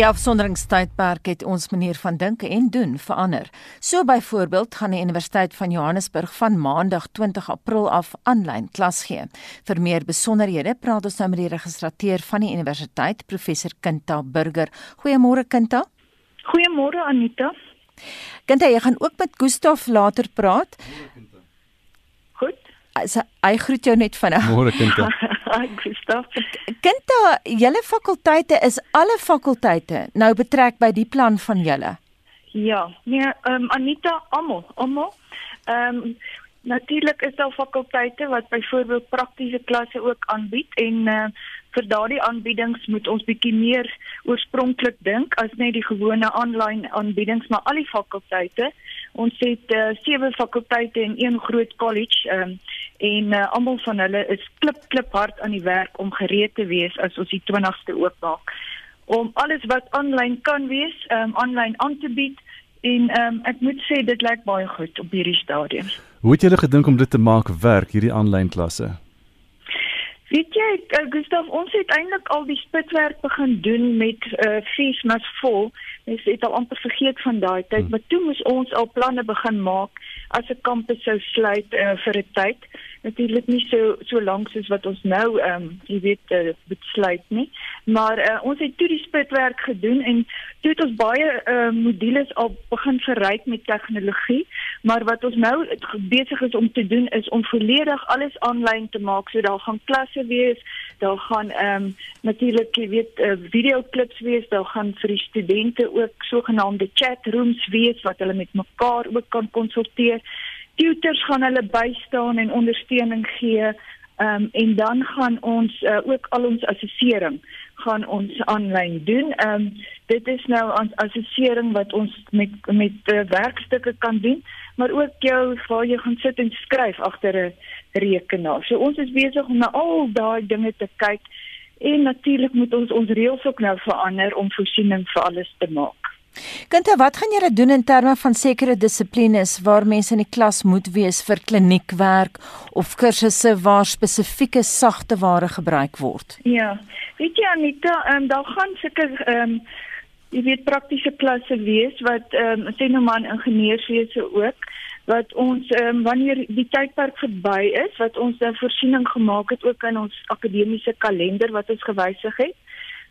Die afsonderingstydperk het ons manier van dink en doen verander. So byvoorbeeld gaan die Universiteit van Johannesburg van Maandag 20 April af aanlyn klas gee. Vir meer besonderhede praat ons nou met die registrateur van die universiteit, professor Kinta Burger. Goeiemôre Kinta. Goeiemôre Anita. Kinta, jy gaan ook met Gustaf later praat. Goed. Hy groet jou net vinnig. Môre Kinta. Hi Gustav. Kinta, julle fakulteite is alle fakulteite nou betrek by die plan van julle. Ja, nee, ehm um, Anita, almal, almal. Ehm um, natuurlik is daar fakulteite wat byvoorbeeld praktiese klasse ook aanbied en uh, vir daardie aanbiedings moet ons bietjie meer oorspronklik dink as net die gewone aanlyn aanbiedings maar al die fakulteite ons het uh, sewe fakulteite in een groot college um, en uh, almal van hulle is klip klip hard aan die werk om gereed te wees as ons die 20ste oopmaak om alles wat aanlyn kan wees um, aanlyn aan te bied en um, ek moet sê dit lyk baie goed op hierdie stadium hoe het julle gedink om dit te maak werk hierdie aanlyn klasse Weet jy, uh, Gustav, ons het eintlik al die spitswerk begin doen met uh eh, fees mas vol. Ons het al amper vergeet van daai tyd, hmm. maar toe moes ons al planne begin maak as 'n kampus sou sluit uh, vir 'n tyd. Natuurlik nie so so lank soos wat ons nou ehm um, jy weet uh, besluit nie, maar uh, ons het toe die spitswerk gedoen en toe het ons baie uh, modules al begin verryk met tegnologie, maar wat ons nou besig is om te doen is om volledig alles aanlyn te maak, so daar gaan klasse wees. Daar gaan ehm um, natuurlik jy weet uh, videoklips wees. Daar gaan vir die studente ook sogenaamde chat rooms wees wat hulle met mekaar ook kan konsulteer. Tutors gaan hulle bystaan en ondersteuning gee. Ehm um, en dan gaan ons uh, ook al ons assessering gaan ons aanlyn doen. Ehm um, dit is nou ons assessering wat ons met met uh, werkstukke kan doen, maar ook jou waar jy gaan sit en skryf agter 'n rekenaar. So ons is besig om na al daai dinge te kyk en natuurlik moet ons ons reëls ook nou verander om voorsiening vir alles te maak. Kinte, wat gaan julle doen in terme van sekere dissiplines waar mense in die klas moet wees vir kliniekwerk of kursusse waar spesifieke sagte ware gebruik word? Ja. Weet jy Anita, ehm um, daar gaan seker ehm um, jy weet praktiese klasse wees wat ehm um, sê nou maar ingenieurswese ook wat ons ehm um, wanneer die tydperk verby is wat ons 'n voorsiening gemaak het ook in ons akademiese kalender wat ons gewysig het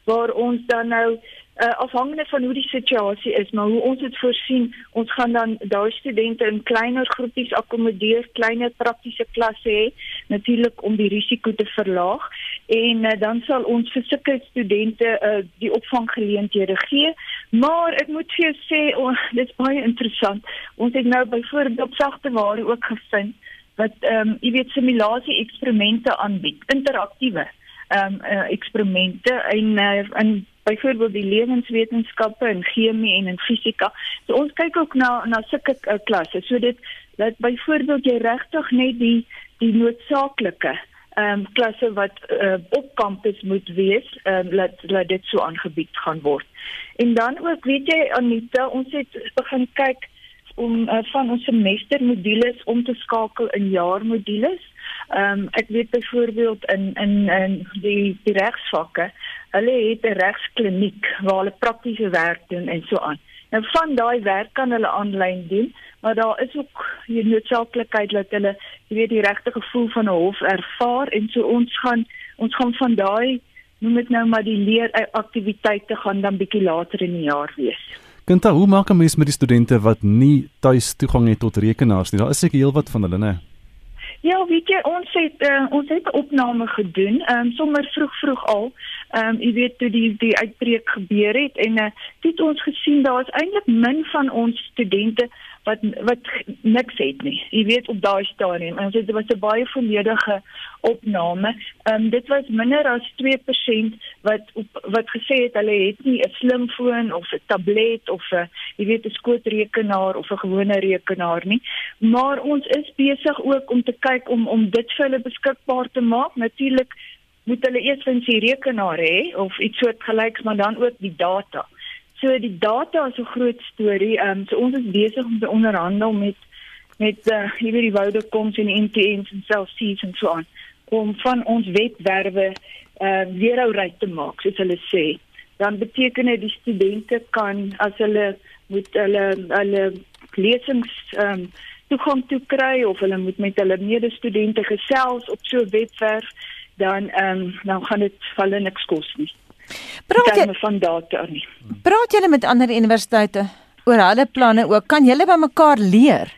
waar ons dan nou uh, afhangende van hoe die situasie is, maar hoe ons dit voorsien, ons gaan dan daai studente in kleiner groepies akkommodeer, kleiner praktiese klasse hê, natuurlik om die risiko te verlaag en uh, dan sal ons vir sulke studente uh, die opvanggeleenthede gee. Maar ek moet vir jou sê, oh, dit is baie interessant. Ons het nou byvoorbeeld sagte ware ook gevind wat ehm um, jy weet simulasie eksperimente aanbied, interaktiewe ehm um, uh, eksperimente en uh, in byvoorbeeld die lewenswetenskappe en chemie en in fisika. So ons kyk ook na na sulke uh, klasse. So dit dat byvoorbeeld jy regtig net die die noodsaaklike ehm um, klasse wat uh, op kampus moet wees, ehm um, laat laat dit so aangebied gaan word. En dan ook weet jy Anita, ons het begin kyk om uh, van ons semestermodules om te skakel in jaarmodules. Ehm um, ek weet byvoorbeeld in in in die die regsvakke, hulle het 'n regskliniek waar hulle praktiese werk doen en so aan. Nou van daai werk kan hulle aanlyn doen, maar daar is ook die noodsaaklikheid dat hulle jy weet die regte gevoel van 'n hof ervaar en so ons gaan ons gaan van daai noem dit nou maar die leer aktiwiteite gaan dan bietjie later in die jaar wees. Kinta, hoe maak 'n mens met die studente wat nie tuis toegang het tot rekenaars nie? Daar is seker heelwat van hulle, né? Ja, weet jy, ons het uh, ons het 'n opname gedoen, ehm um, sommer vroeg vroeg al. Ehm um, jy weet toe die die uitbreek gebeur het en uh, het ons gesien daar is eintlik min van ons studente wat wat niks het nie. Jy weet op daai stadium. Ons het was 'n baie volledige opname. Ehm um, dit was minder as 2% wat op, wat gesê het hulle het nie 'n slimfoon of 'n tablet of 'n jy weet 'n skootrekenaar of 'n gewone rekenaar nie. Maar ons is besig ook om te kyk om om dit vir hulle beskikbaar te maak. Natuurlik moet hulle eers 'n rekenaar hê of iets soortgelyks, maar dan ook die data. So die data is 'n groot storie. Ehm um, so ons is besig om te onderhandel met met uh, jy weet die Vodacom en die MTN's en selfs C's en so aan om van ons webwerwe uh, weer ou reg te maak, soos hulle sê. dan beteken dit die studente kan as hulle moet hulle hulle lesings ehm um, toegang toe kry of hulle moet met hulle medestudente gesels op so 'n webwerf dan ehm um, dan gaan dit hulle niks kos nie. Praat jy van data nie. Praat julle met ander universiteite oor hulle planne ook? Kan julle by mekaar leer?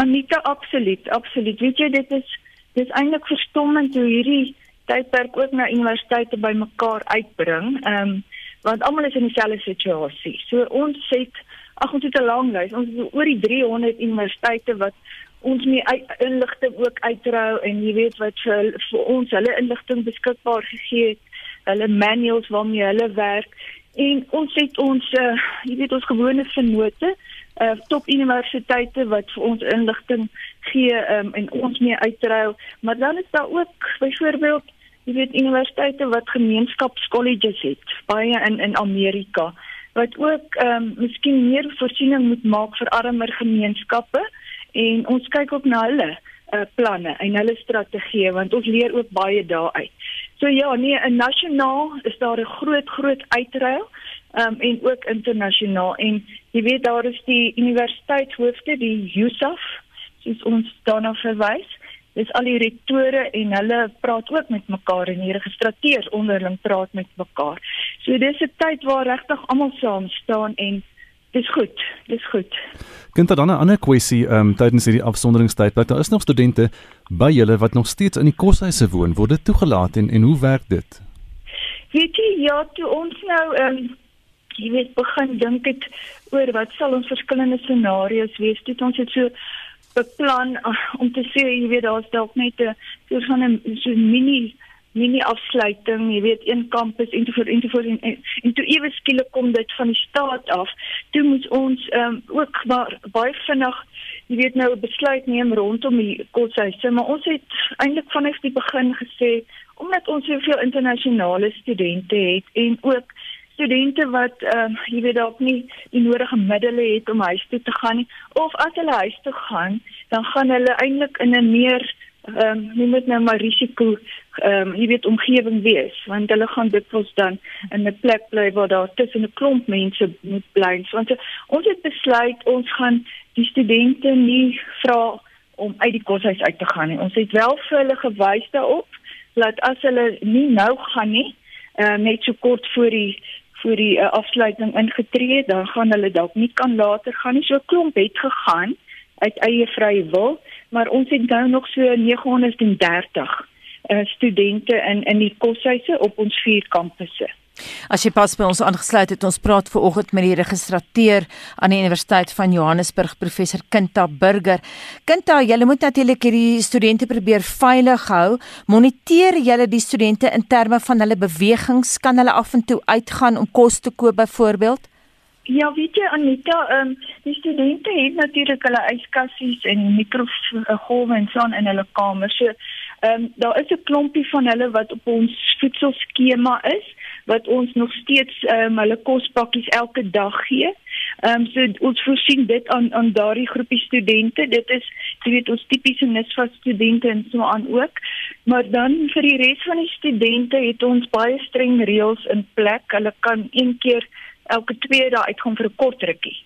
Anita, absoluut, absoluut. Weet jy dit is dit is eintlik verstommend hoe hierdie tydperk ook na universiteite by mekaar uitbring. Ehm um, want almal is in dieselfde situasie. So ons het ag ons het 'n lang lys. Ons het oor die 300 universiteite wat ons mee inligting ook uitrou en jy weet wat vir, vir ons hulle inligting beskikbaar gegee het. Hulle manuals waarmee hulle werk en ons het ons uh, jy weet ons gewone vennote uh, top universiteite wat vir ons inligting gee um, en ons mee uitrou. Maar dan is daar ook byvoorbeeld jy weet universiteite wat gemeenskapskolleges het baie in in Amerika wat ook ehm um, miskien meer voorsiening moet maak vir armer gemeenskappe en ons kyk ook na hulle uh, planne en hulle strategieë want ons leer ook baie daaruit. So ja, nee, in nasionaal is daar 'n groot groot uitruil um, en ook internasionaal en jy weet daar is die universiteitshoofde die USAF soos ons daarna verwys dis al die rektore en hulle praat ook met mekaar en die registrateurs onderling praat met mekaar. So dis 'n tyd waar regtig almal saam staan en dis goed, dis goed. Kyk dan 'n ander kwessie ehm um, tydens hierdie afsonderingstyd. Daar is nog studente by julle wat nog steeds in die koshuise woon. Word dit toegelaat en en hoe werk dit? Weet jy ja, toe ons nou ehm um, jy weet begin dink het oor wat sal ons verskillende scenario's wees. Dit ons het so beplan uh, om te sê jy weet daar's dalk net 'n soort van 'n so mini mini afsluiting, jy weet een kampus en toe vir en toe vir en, en, en toe ewe skielik kom dit van die staat af. Toe moet ons um, ook maar baie vinnig jy weet nou 'n besluit neem rondom die koshuise, maar ons het eintlik vanaf die begin gesê omdat ons soveel internasionale studente het en ook studente wat ehm uh, jy weet dalk nie die nodige middele het om huis toe te gaan nie of as hulle huis toe gaan dan gaan hulle eintlik in 'n meer ehm um, nie met nou maar risiko ehm um, jy weet omgewing wees want hulle gaan dikwels dan in 'n plek bly waar daar tussen 'n klomp mense moet bly. Want ons het besluit ons gaan die studente nie vra om uit die koshuis uit te gaan nie. Ons het wel vir hulle gewys daarop dat as hulle nie nou gaan nie uh, net so kort voor die vir die uh, afsluiting ingetree, dan gaan hulle dalk nie kan later gaan nie. So klomp het gegaan uit eie vrye wil, maar ons het nou nog so 930 uh, studente in in die koshuise op ons vier kampusse. As jy pas by ons aangesluit het, ons praat ver oggend met die registrateur aan die Universiteit van Johannesburg, professor Kinta Burger. Kinta, julle moet natuurlik hierdie studente probeer veilig hou. Moniteer julle die studente in terme van hulle bewegings? Kan hulle af en toe uitgaan om kos te koop byvoorbeeld? Ja, weet jy Anita, ehm um, die studente het natuurlik hulle yskassies en mikrogolwe en so in hulle kamers. So, ehm um, daar is 'n klompie van hulle wat op ons voedselskema is wat ons nog steeds um, hulle kospakkies elke dag gee. Ehm um, so ons voorsien dit aan aan daardie groepie studente. Dit is jy weet ons tipiese NSFAS studente en so aan ook. Maar dan vir die res van die studente het ons baie streng reëls in plek. Hulle kan een keer elke 2 dae uitgaan vir 'n kort rukkie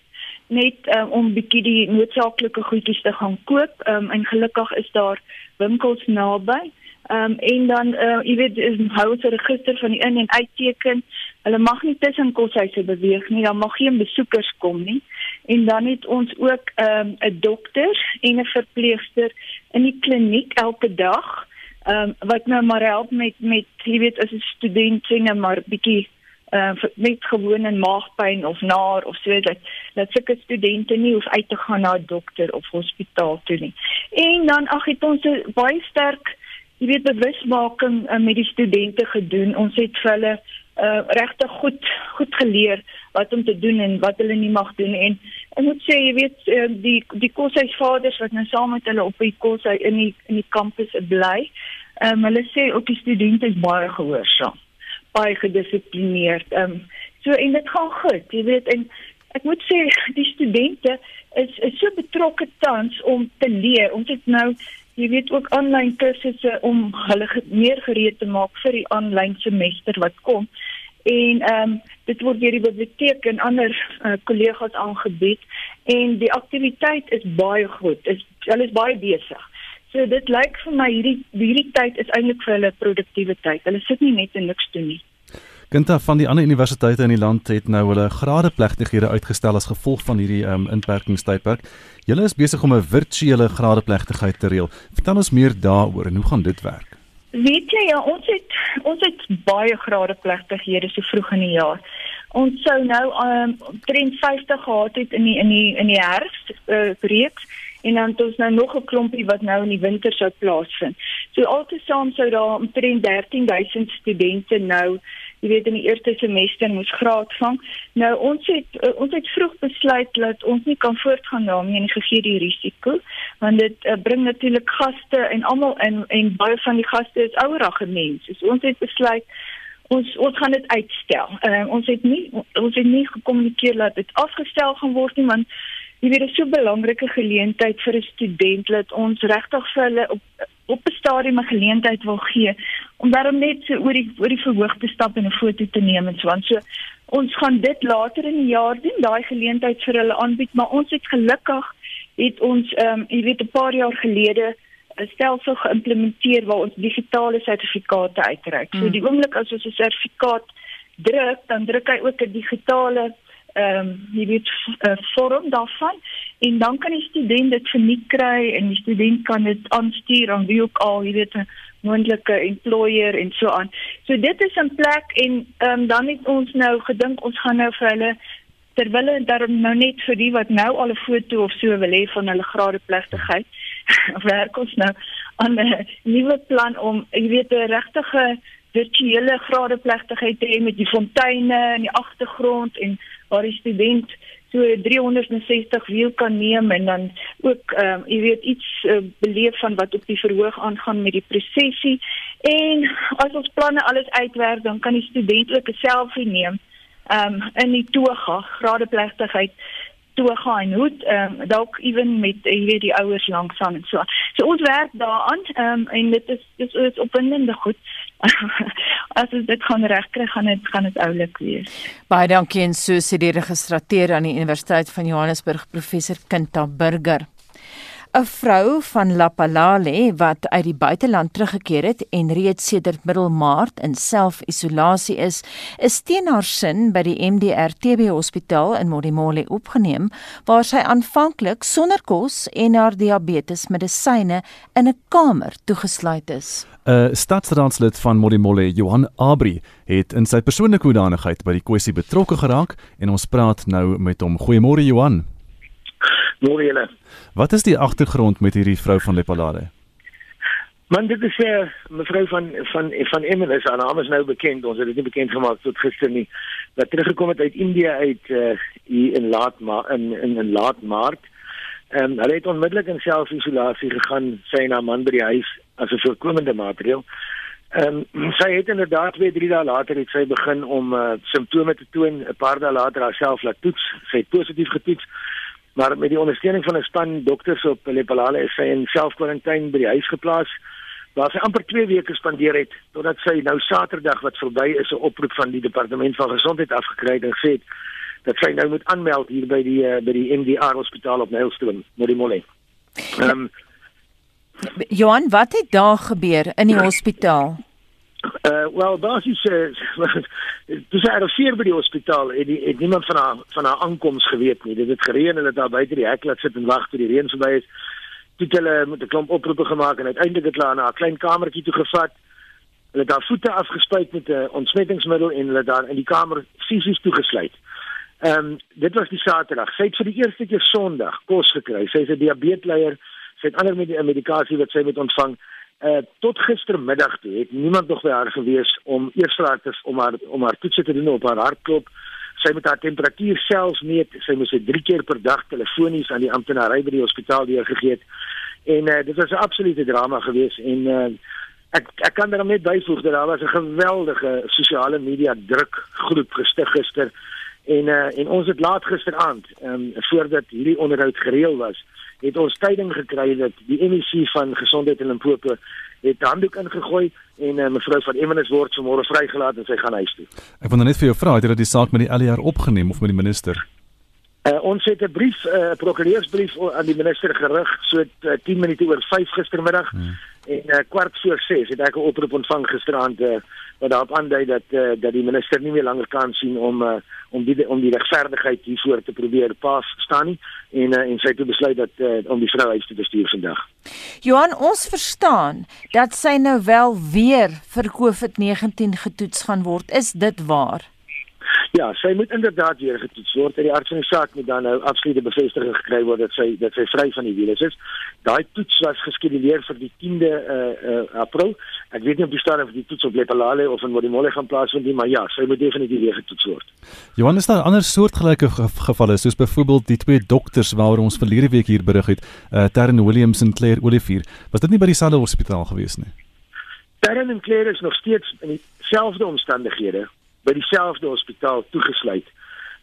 net um, om bietjie die noodsaaklike goedjies te gaan koop. Ehm um, en gelukkig is daar winkels naby. Ehm um, en dan uh, jy weet is hou 'n register van die in en uitteken. Hulle mag nie tussen koshuise beweeg nie. Dan mag geen besoekers kom nie. En dan het ons ook ehm, 'n um, dokter en 'n verpleegster in die kliniek elke dag. Ehm um, wat nou maar help met met jy weet as 'n student sien nou maar bietjie uh met gewone maagpyn of naar of so dat dat sulke studente nie hoef uit te gaan na 'n dokter of hospitaal toe nie. En dan ag het ons baie sterk jy weet bewusmaking uh, met die studente gedoen. Ons het vir hulle uh, regtig goed goed geleer wat om te doen en wat hulle nie mag doen en ek moet sê jy weet uh, die die koshuisvaders wat nou saam met hulle op die koshuis in die in die kampus bly. Ehm um, hulle sê ook die studente is baie gehoorsaam, baie gedissiplineerd. Ehm um, so en dit gaan goed, jy weet en ek moet sê die studente is is so betrokke tans om te leer. Ons het nou jy weet ook aanlyn kursusse om hulle meer gereed te maak vir die aanlyn semester wat kom. en ehm um, dit word deur die biblioteek en ander kollegas uh, aangebied en die aktiwiteit is baie goed. Is hulle is baie besig. So dit lyk vir my hierdie hierdie tyd is eintlik vir hulle produktiewe tyd. Hulle sit nie net en niks doen nie. Ginta van die ander universiteite in die land het nou hulle gradeplegtighede uitgestel as gevolg van hierdie um, inperkingstydperk. Julle is besig om 'n virtuele gradeplegtigheid te reël. Vertel ons meer daaroor en hoe gaan dit werk? Weet jy ja, ons het ons het baie gradeplegtighede so vroeg in die jaar. Ons sou nou um 53 gehad het in die in die in die herfs uh, reeks en dan het ons nou nog 'n klompie wat nou in die winter sou plaasvind. So altesaam sou daar omtrent 13000 studente nou jy weet in die eerste semester moes graad vang. Nou ons het uh, ons het vroeg besluit dat ons nie kan voortgaan daarmee nie gegee die risiko want dit uh, bring natuurlik gaste en almal in en baie van die gaste is ouerige mense. So ons het besluit ons ons gaan dit uitstel. Uh, ons het nie ons het nie gekommunikeer dat dit afgestel gaan word nie want jy weet dit is so 'n belangrike geleentheid vir 'n student dat ons regtig vir hulle op op 'n stadium 'n geleentheid wil gee om daarom net so oor die oor die verhoog te stap en 'n foto te neem en so aan. So ons gaan dit later in die jaar doen, daai geleentheid vir hulle aanbied, maar ons het gelukkig het ons ehm um, jy weet 'n paar jaar gelede 'n stelsel geïmplementeer waar ons digitale sertifikate uitreik. So die oomblik as ons 'n sertifikaat druk, dan druk hy ook 'n digitale ehm um, jy weet 'n uh, vorm daarvan en dan kan die student dit verniet kry en die student kan dit aanstuur aan wie ook al, jy weet 'n moontlike employer en so aan. So dit is 'n plek en ehm um, dan het ons nou gedink ons gaan nou vir hulle terwyl hulle daarom nou net vir die wat nou al 'n foto of so wil hê van hulle gradeplegtigheid werk ons nou aan 'n nuwe plan om jy weet 'n regtige virtuele gradeplegtigheid te hê met die fonteine in die agtergrond en waar die student so 360 wiel kan neem en dan ook ehm uh, jy weet iets uh, beleef van wat op die verhoog aangaan met die prosesie en as ons planne alles uitwerk dan kan die student ook 'n selfie neem ehm um, in die toga gradeplegtigheid toga en hoed ehm um, dalk ewen met jy weet die ouers langs aan en so. So ons werk daaraan ehm um, en dit is dis is opwindende goed. As ons dit gaan regkry, gaan dit gaan dit oulik wees. Baie dankie en so sê die registreer aan die Universiteit van Johannesburg professor Kinta Burger. 'n vrou van Lapalale wat uit die buiteland teruggekeer het en reeds sedert middel Maart in self-isolasie is, is teen haar sin by die MDR TB Hospitaal in Modimolle opgeneem waar sy aanvanklik sonder kos en haar diabetes medisyne in 'n kamer toegesluit is. 'n Stadsraadslid van Modimolle, Johan Abri, het in sy persoonlike hoedanigheid by die kwessie betrokke geraak en ons praat nou met hom. Goeiemôre Johan. Môre julle. Wat is die agtergrond met hierdie vrou van Lepalade? Man dit is 'n uh, mevrou van van van Emily, haar naam is nou bekend. Ons het dit nie bekend gemaak tot gister nie. Wat teruggekom het uit Indië uit uh, hier in laat maar in in in laat Maart. Ehm um, hulle het onmiddellik in selfisolasie gegaan, sy en haar man by die huis as 'n voorkomende maatreël. Ehm um, sy het inderdaad 2, 3 dae later het sy begin om uh, simptome te toon. 'n Paar dae later haarself laat toets. Sy het positief getoets maar met die ondersteuning van 'n span dokters op Lepalale is sy in selfkwarantyne by die huis geplaas waar sy amper 2 weke spandeer het totdat sy nou Saterdag wat verby is 'n oproep van die departement van gesondheid afgekry en gesê dat sy nou moet aanmeld hier by die uh, by die MDR hospitaal op Nelston met die molle. Ehm um, Johan, wat het daar gebeur in die hospitaal? Uh wel basies uh, dis haar vier by die hospitaal en die het niemand van haar van haar aankoms geweet nie. Dit het gereën en dit daar buite die hek laat sit en wag tot die reën verby is. Toe hulle met 'n klomp oproepe gemaak en uiteindelik het hulle na 'n klein kamertjie toe gevat. Hulle het daar voete afgespuit met 'n ontsmettingsmiddel en hulle daar in die kamer fisies toegesluit. Ehm um, dit was die Saterdag. Sy het vir die eerste keer Sondag kos gekry. Sy is 'n diabetesleier. Sy het ander medikasie wat sy moet ontvang. Uh, tot gistermiddag toe het niemand nog by haar gewees om eers haar te om haar om haar toets te doen op haar hartklop. Sy moet haar temperatuur selfs meet. Sy moes dit 3 keer per dag telefonies aan die amptenary by die hospitaal deurgegee het. En uh, dit was 'n absolute drama geweest en uh, ek ek kan daarmee byvoeg dat daar was 'n geweldige sosiale media druk groep gestig gister En uh, en ons het laat gisteraand, ehm um, voordat hierdie onderhoud gereël was, het ons tyding gekry dat die MEC van gesondheid in Limpopo het handdoek ingegooi en uh, mevrou van Ewenes word môre vrygelaat en sy gaan huis toe. Ek wil net vir jou vra, het jy dat die saak met die LER opgeneem of met die minister? Uh, ons het 'n brief, 'n uh, prokureursbrief aan die minister gerig so uh, 10 minute oor 5 gistermiddag hmm. en uh, kwart voor 6 het ek 'n oproep ontvang gisteraand uh, wat daarop aandui dat uh, dat die minister nie meer langer kan sien om uh, om die om die regverdigheid hiervoor te probeer pas staan nie en uh, en sy het besluit dat uh, om die vrou uit te bestuur vandag. Johan, ons verstaan dat sy nou wel weer vir COVID-19 getoets gaan word. Is dit waar? Ja, sy moet inderdaad weer getoets word. Die arts van die saak moet dan nou absolute bevestiging gekry word dat sy dat sy vry van die virus is. Daai toets was geskeduleer vir die 10de uh, uh, April. Ek weet nie of die stadium vir die toets op Lepalale of in Modimolle gaan plaasvind nie, maar ja, sy moet definitief weer getoets word. Johan, is daar ander soortgelyke gevalle soos byvoorbeeld die twee dokters waaroor ons verlede week hier berig het, uh, Terren Williams en Claire Olivier. Was dit nie by dieselfde hospitaal gewees nie? Terren en Claire is nog steeds in dieselfde omstandighede by dieselfde hospitaal toegesluit.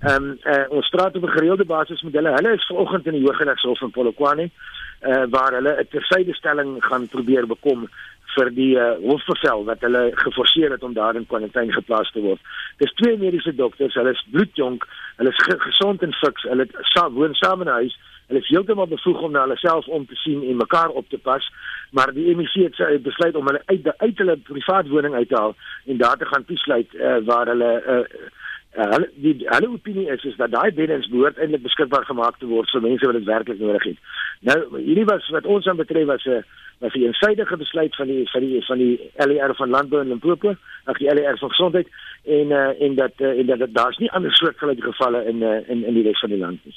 Ehm um, uh, ons praat op 'n gereelde basis met hulle. Hulle is vanoggend in die Hooggeregshof in Polokwane uh, waar hulle 'n tersydestelling gaan probeer bekom vir die uh, hofbevel wat hulle geforseer het om daar in kwarantyne geplaas te word. Dis twee mediese dokters, hulle is bloedjonk, hulle is ge gesond en fiks, hulle sa woon saam in 'n huis. Hulle is heeltemal bevoeg om na hulle self om te sien en mekaar op te pas, maar die MEC het besluit om hulle uit uit hulle privaat woning uit te haal en daar te gaan toesluit uh, waar hulle uh, Uh, hulle die hulle opinie is is dat daai beddens behoort eintlik beskikbaar gemaak te word vir mense wat dit werklik nodig het. Nou hierdie was wat ons aan betref was 'n was 'n eensidedige besluit van die van die van die LER van Landbou en Limpopo, ag die LER van Gesondheid en uh, en dat uh, en dat daar's nie ander soortgelyke gevalle in uh, in in die res van die land nie.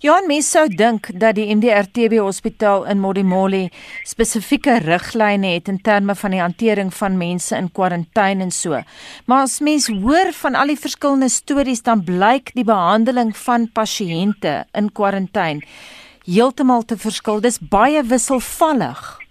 Johan mens sou dink dat die MDRTB hospitaal in Modimolle spesifieke riglyne het in terme van die hantering van mense in kwarantyne en so. Maar as mens hoor van al die verskillende stories dan blyk die behandeling van pasiënte in kwarantyne heeltemal te verskil. Dis baie wisselvallig.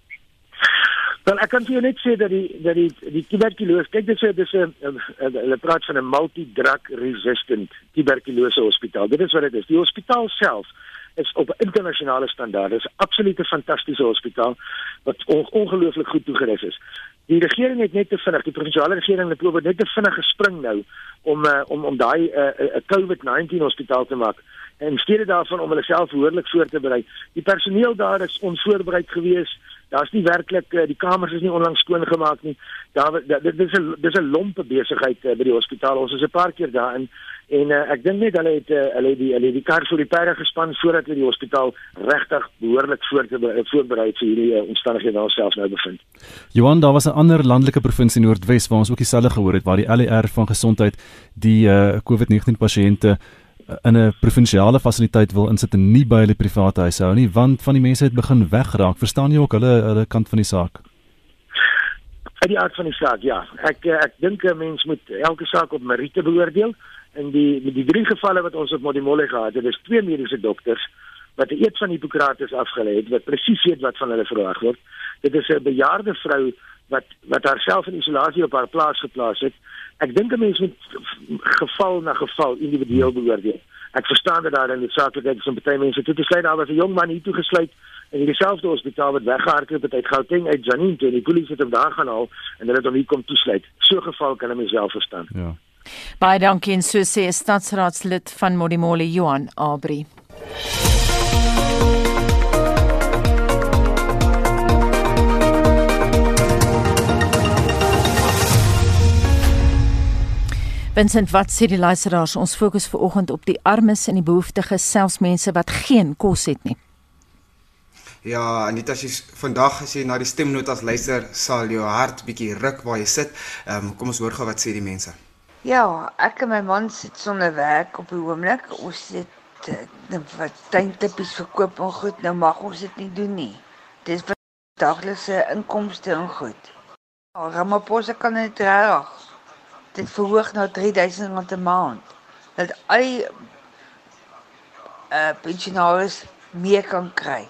Wel ek kan vir jou net sê dat die dat die die tuberkulose, kyk dit sê dis 'n hulle praat van 'n multi-drug resistant tuberkulose hospitaal. Dit is wat dit is. Die hospitaal self is op 'n internasionale standaard. Dit is 'n absolute fantastiese hospitaal wat on, ongelooflik goed toegerus is. Die regering het net te vinnig, die provinsiale regering het probeer net te vinnig gespring nou om uh, om om daai 'n uh, uh, COVID-19 hospitaal te maak en steede daarvan om hulle self behoorlik voor te berei. Die personeel daar is onvoorbereid geweest daar's nie werklik uh, die kamers is nie onlangs skoon gemaak nie. Daar dit is 'n dis 'n lompe besigheid uh, by die hospitaal. Ons is 'n paar keer daar in en uh, ek dink net hulle het hulle die hulle die kar die perde gespan voordat hulle die hospitaal regtig behoorlik voor te voorberei vir hierdie omstandighede waar ons self nou bevind. Johan, daar was 'n ander landelike provinsie Noordwes waar ons ook dieselfde gehoor het waar die LER van gesondheid die uh, COVID-19 pasiënte in 'n provinsiale fasiliteit wil insit en nie by hulle private huise hou nie want van die mense het begin wegraak. Verstaan jy ook hulle hulle kant van die saak? Uit die aard van die saak, ja. Ek ek dink 'n mens moet elke saak op meriete beoordeel. In die met die drie gevalle wat ons op Modimolle gehad het, dis twee mediese dokters wat 'n eed van Hippokrates afgelê het wat presies weet wat van hulle verwag word. Dit is 'n bejaarde vrou wat wat haarself in isolasie op haar plaas geplaas het ek dink 'n mens moet geval na geval individueel beoordeel. Ek verstaan dat daar in die saaklikheid van baie mense toe gesluit daar was 'n jong man hier toe gesluit in dieselfde hospitaal wat weggehardloop het uit Gauteng uit Janine toe en die polisie het hom daar gaan haal en hulle het hom hier kom toesluit. So geval kan 'n mens wel verstaan. Ja. Baie dankie en so sê stadsraadslid van Modimolle Johan Abri. Vincent, wat sê die luisteraars? Ons fokus ver oggend op die armes en die behoeftiges, selfs mense wat geen kos het nie. Ja, Anita, as jy vandag as jy na die stemnotas luister, sal jou hart bietjie ruk waar jy sit. Ehm um, kom ons hoor gou wat sê die mense. Ja, ek en my man sit sonder werk op die oomblik. Ons sit eh, net wat tuintippies verkoop en goed. Nou mag ons dit nie doen nie. Dis vir daglikse inkomste en goed. Ja, Ramaphosa kan dit reg dit verhoog na 3000 rand 'n maand. Dat al die uh pensionaars meer kan kry.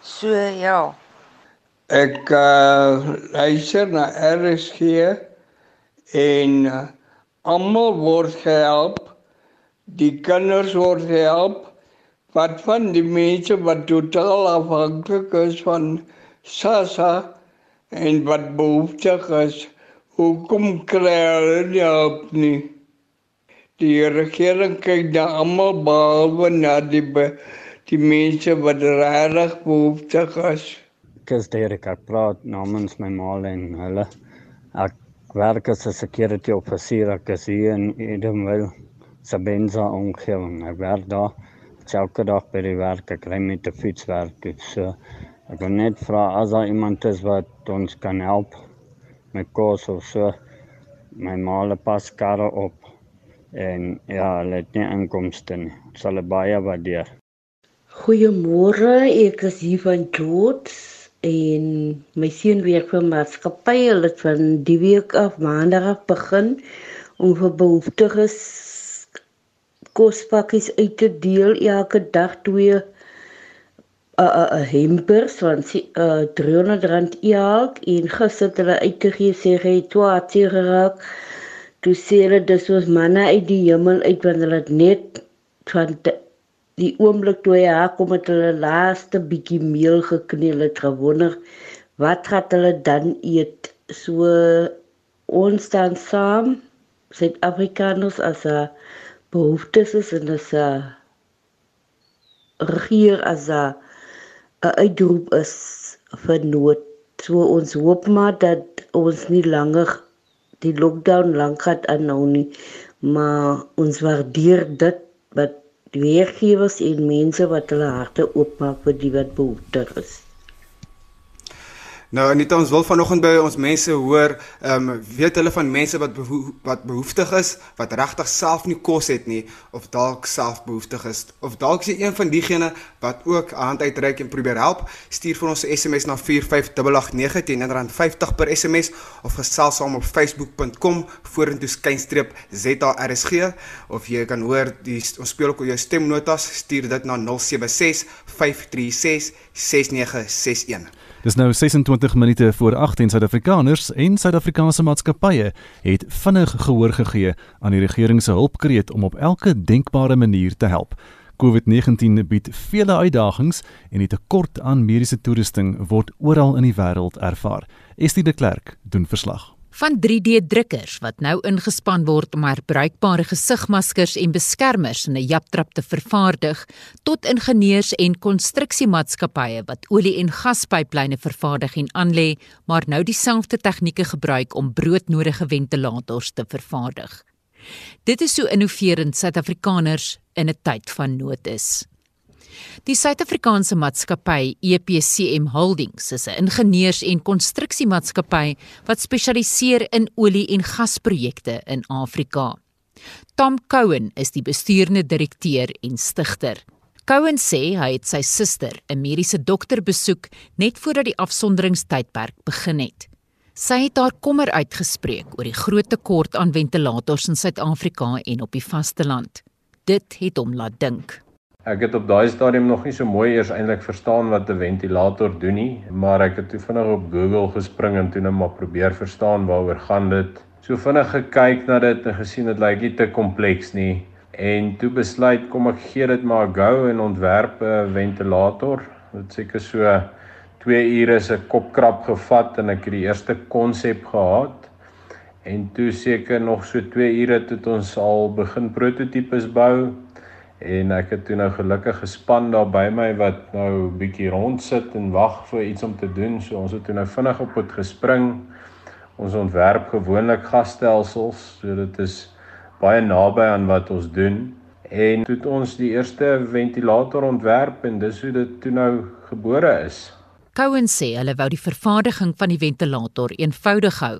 So ja. Ek uh luister na RSG en uh, Almal word gehelp. Die kinders word gehelp. Wat van die mense wat totaal afhanklik is van SASSA en wat behoeftig is, hoekom kry hulle nie hulp nie? Die regering kyk na almal behalwe na die be die mense wat regtig behoeftig is. Ek is Derek, ek praat namens my ma en hulle. Ek werk as 'n security officer ek is hier in Edenville, Sabenza omgewing. Ek werk daar elke dag by die werk. Ek ry met 'n fiets werk. So ek wil net vra as daar iemand is wat ons kan help met kos of so. My ma le pas karre op en ja, hulle het nie inkomste nie. Sal baie waardeer. Goeiemôre, ek is hier van George en my seun werk vir maatskappy. Hulle het van die week af maandag af begin om vir behoeftiges kospakkies uit te deel elke dag twee 'n uh, uh, uh, hampers van uh, 300 rand elk en gister het hulle uitgegee sê hy het geraak. Toe sê hulle dis ons manne uit die hemel uit want hulle het net van die oomblik toe hy haar kom met hulle laaste bietjie meel gekneel het gewonder wat gaan hulle dan eet so ons staan saam Suid-Afrikaners as 'n behoeftes is en as 'n regeer as 'n uitroep is vir nood so ons hoop maar dat ons nie langer die lockdown lank gaan aanhou nie maar ons waardeer dit wat die werkgewers en mense wat hulle harte oopmaak vir die wat behoeftig is. Nou net ons wil vanoggend by ons mense hoor, ehm um, weet hulle van mense wat beho wat behoeftig is, wat regtig self nie kos het nie of dalk self behoeftig is of dalk is jy een van diegene wat ook 'n hand uitreik en probeer help, stuur vir ons 'n SMS na 45889 teen R50 per SMS of gesels saam op facebook.com vorentoe skynstreep ZARSG of jy kan hoor die ons speel ook jou stemnotas, stuur dit na 076 536 6961. Dis nou 26 minute voor 8 en Suid-Afrikaners en Suid-Afrikaanse maatskappye het vinnig gehoor gegee aan die regering se hulpkreet om op elke denkbare manier te help. COVID-19 bied vele uitdagings en die tekort aan mediese toerusting word oral in die wêreld ervaar. Estie de Klerk doen verslag van 3D-drukkers wat nou ingespan word om herbruikbare gesigmaskers en beskermers in 'n japtrap te vervaardig, tot ingenieurs en konstruksiemaatskappye wat olie- en gaspyplyne vervaardig en aanlê, maar nou dieselfde tegnieke gebruik om broodnodige ventilators te vervaardig. Dit is so innoverend Suid-Afrikaners in 'n tyd van nood is. Die Suid-Afrikaanse maatskappy EPCM Holdings is 'n ingenieurs- en konstruksiemaatskappy wat spesialiseer in olie- en gasprojekte in Afrika. Tom Cowan is die bestuurende direkteur en stigter. Cowan sê hy het sy suster, 'n mediese dokter, besoek net voordat die afsonderingstydperk begin het. Sy het haar kommer uitgespreek oor die groot tekort aan ventilators in Suid-Afrika en op die vasteland. Dit het hom laat dink. Ek het op daai stadium nog nie so mooi eers eintlik verstaan wat 'n ventilator doen nie, maar ek het toe vinnig op Google gespring en toe net maar probeer verstaan waaroor gaan dit. So vinnig gekyk na dit en gesien dit lyk nie te kompleks nie en toe besluit kom ek gee dit maar 'n go en ontwerp 'n ventilator. Dit seker so 2 ure se kopkrap gevat en ek het die eerste konsep gehad. En toe seker nog so 2 ure tot ons al begin prototipes bou en ek het toe nou gelukkig gespan daar by my wat nou bietjie rond sit en wag vir iets om te doen. So ons het toe nou vinnig op dit gespring. Ons ontwerp gewoonlik gasstelsels, so dit is baie naby aan wat ons doen. En toe het ons die eerste ventilator ontwerp en dis hoe dit toe nou gebore is. Cowan sê hulle wou die vervaardiging van die ventilator eenvoudig hou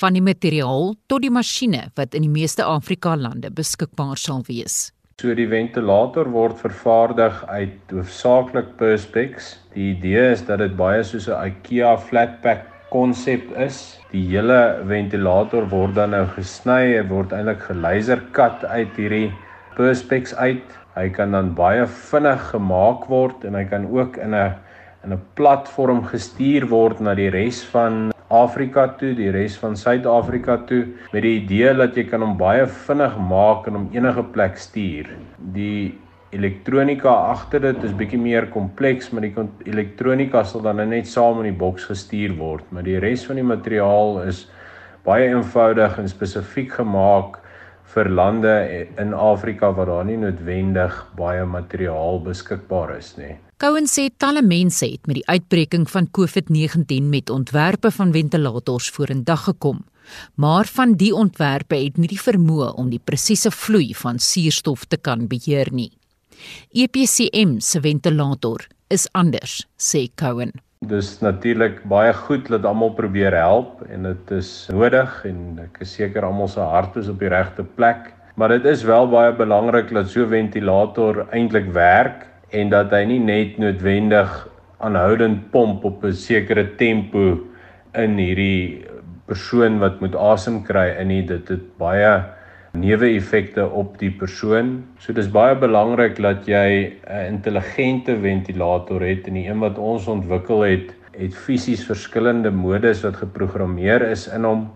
van die materiaal tot die masjiene wat in die meeste Afrika lande beskikbaar sal wees. So die ventilator word vervaardig uit hoofsaaklik perspex. Die idee is dat dit baie soos 'n IKEA flatpack konsep is. Die hele ventilator word dan nou gesny en word eintlik gelaserkat uit hierdie perspex uit. Hy kan dan baie vinnig gemaak word en hy kan ook in 'n in 'n platform gestuur word na die res van Afrika toe, die res van Suid-Afrika toe met die idee dat jy kan hom baie vinnig maak en hom enige plek stuur. Die elektronika agter dit is bietjie meer kompleks, maar die elektronika sal dan net saam in die boks gestuur word, maar die res van die materiaal is baie eenvoudig en spesifiek gemaak vir lande in Afrika waar daar nie noodwendig baie materiaal beskikbaar is nie. Cohen sê talle mense het met die uitbreking van COVID-19 met ontwerpe van ventilators vorendag gekom. Maar van die ontwerpe het nie die vermoë om die presiese vloei van suurstof te kan beheer nie. EPCM se ventilator is anders, sê Cohen. Dis natuurlik baie goed dat almal probeer help en dit is nodig en ek is seker almal se hart is op die regte plek, maar dit is wel baie belangrik dat so 'n ventilator eintlik werk en dat hy nie net noodwendig aanhoudend pomp op 'n sekere tempo in hierdie persoon wat moet asem kry in nie dit het baie neeweffekte op die persoon. So dis baie belangrik dat jy 'n intelligente ventilator het en die een wat ons ontwikkel het, het fisies verskillende modes wat geprogrammeer is in hom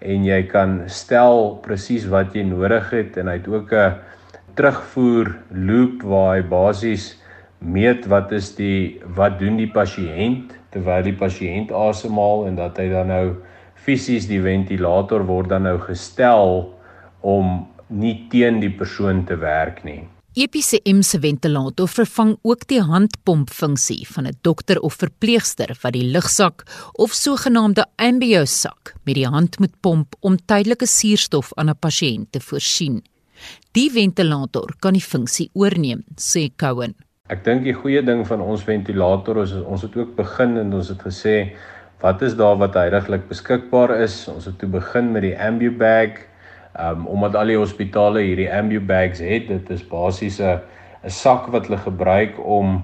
en jy kan stel presies wat jy nodig het en hy het ook 'n terugvoer loop waar hy basies meet wat is die wat doen die pasiënt terwyl die pasiënt asemhaal en dat hy dan nou fisies die ventilator word dan nou gestel om nie teen die persoon te werk nie. EPCM se ventilator vervang ook die handpompfunksie van 'n dokter of verpleegster wat die lugsak of sogenaamde ambiosak met die hand moet pomp om tydelike suurstof aan 'n pasiënt te voorsien. Die ventilator kan die funksie oorneem, sê Cohen. Ek dink die goeie ding van ons ventilator is ons het ook begin en ons het gesê wat is daar wat heidaglik beskikbaar is. Ons het toe begin met die AmbuBag. Um omdat al die hospitale hierdie AmbuBags het, dit is basies 'n 'n sak wat hulle gebruik om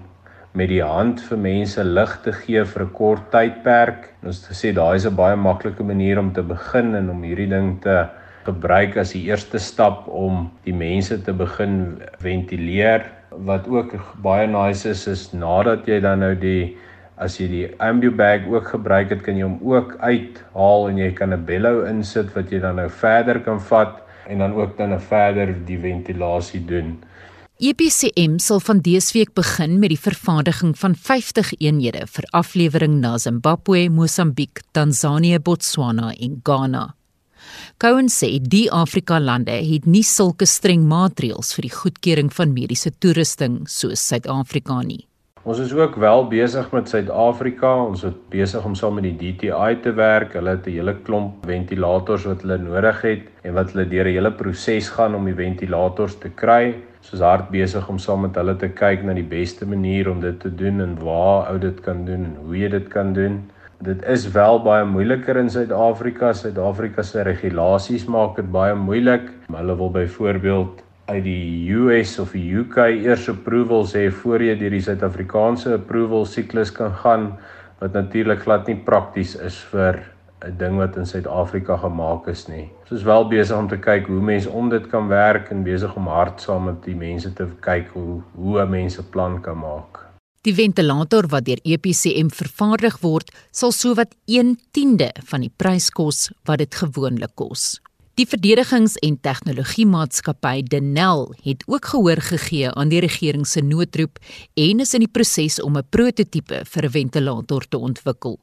met die hand vir mense lig te gee vir 'n kort tydperk. Ons het gesê daai is 'n baie maklike manier om te begin en om hierdie ding te gebruik as die eerste stap om die mense te begin ventileer wat ook baie nice is is nadat jy dan nou die as jy die AmbuBag ook gebruik het, kan jy hom ook uithaal en jy kan 'n bellow insit wat jy dan nou verder kan vat en dan ook dan 'n verder die ventilasie doen. EPCM sal van dese week begin met die vervaardiging van 50 eenhede vir aflewering na Zimbabwe, Mosambiek, Tansanië, Botswana en Ghana. Cohen sê die Afrika lande het nie sulke streng maatreëls vir die goedkeuring van mediese toerusting soos Suid-Afrika nie. Ons is ook wel besig met Suid-Afrika. Ons is besig om saam met die DTI te werk. Hulle het 'n hele klomp ventilators wat hulle nodig het en wat hulle deur 'n hele proses gaan om die ventilators te kry. Ons is hard besig om saam met hulle te kyk na die beste manier om dit te doen en waar ou dit kan doen en hoe jy dit kan doen. Dit is wel baie moeiliker in Suid-Afrika. Suid-Afrika se regulasies maak dit baie moeilik. Hulle wil byvoorbeeld uit die US of die UK eers approvals hê voor jy deur die Suid-Afrikaanse approval siklus kan gaan wat natuurlik glad nie prakties is vir 'n ding wat in Suid-Afrika gemaak is nie. Ons is wel besig om te kyk hoe mense om dit kan werk en besig om hard saam met die mense te kyk hoe hoe 'n mens 'n plan kan maak. Die ventilator wat deur EPCM vervaardig word, sal sowat 1/10de van die prys kos wat dit gewoonlik kos. Die verdedigings- en tegnologiemaatskappy Denel het ook gehoor gegee aan die regering se noodroep en is in die proses om 'n prototipe vir 'n ventilator te ontwikkel.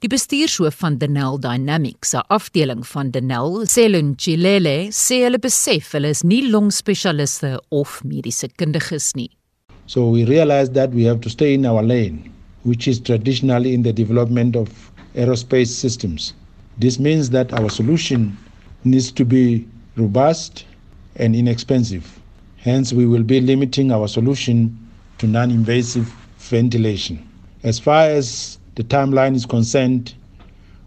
Die bestuurshoof van Denel Dynamics, 'n afdeling van Denel, Selun Chilele, sê hulle besef hulle is nie longspesialiste of mediese kundiges nie. So we realized that we have to stay in our lane, which is traditionally in the development of aerospace systems. This means that our solution needs to be robust and inexpensive. Hence, we will be limiting our solution to non invasive ventilation. As far as the timeline is concerned,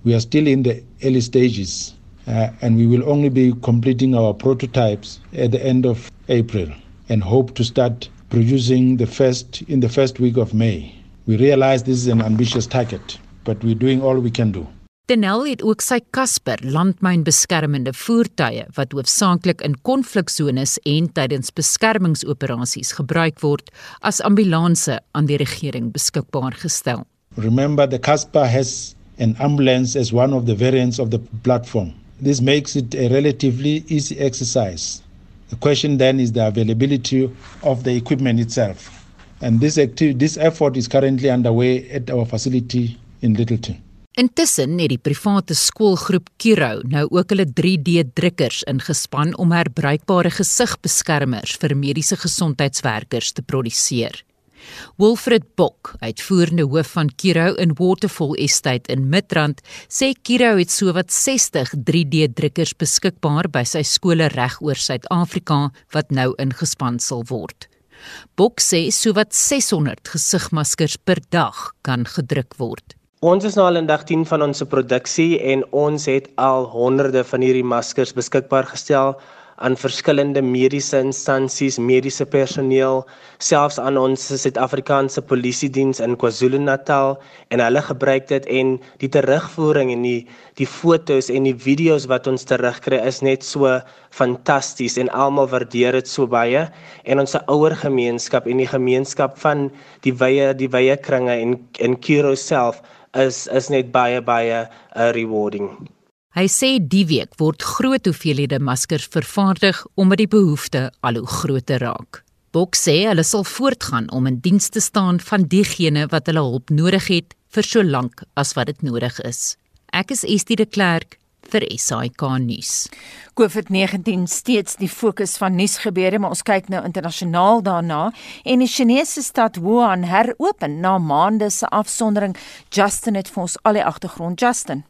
we are still in the early stages uh, and we will only be completing our prototypes at the end of April and hope to start producing the first in the first week of May. We realize this is an ambitious target, but we're doing all we can do. Denel het ook sy Casper landmynbeskermende voertuie wat hoofsaaklik in konfliksones en tydens beskermingsoperasies gebruik word as ambulanse aan die regering beskikbaar gestel. Remember the Casper has an ambulance as one of the variants of the platform. This makes it a relatively easy exercise. The question then is the availability of the equipment itself. And this, activity, this effort is currently underway at our facility in Littleton. Intussen het die private skoolgroep Kiro nou ook hulle 3D-drukkers ingespan om herbruikbare gesigbeskermers vir mediese gesondheidswerkers te produseer. Wilfred Bok, uitvoerende hoof van Kiro in Waterfall Estate in Midrand, sê Kiro het sowat 60 3D-drukkers beskikbaar by sy skole reg oor Suid-Afrika wat nou ingespan sal word. Bok sê sowat 600 gesigmaskers per dag kan gedruk word. Ons is nou al in dag 10 van ons produksie en ons het al honderde van hierdie maskers beskikbaar gestel aan verskillende mediese instansies, mediese personeel, selfs aan ons Suid-Afrikaanse Polisie Diens in KwaZulu-Natal en hulle gebruik dit en die terugvoering en die die fotos en die video's wat ons terugkry is net so fantasties en almal waardeer dit so baie en ons ouer gemeenskap en die gemeenskap van die wye die wye kringe en in Kiro self is is net baie baie uh, rewarding. Hy sê die week word groot hoeveelhede maskers vervaardig omdat die behoefte al hoe groter raak. Bok sê hulle sal voortgaan om in diens te staan van diegene wat hulle hulp nodig het vir so lank as wat dit nodig is. Ek is Estie de Klerk vir SAK nuus. COVID-19 steeds die fokus van nuusgebeure, maar ons kyk nou internasionaal daarna en die Chinese stad Wuhan heropen na maande se afsondering. Justin het vir ons al die agtergrond, Justin.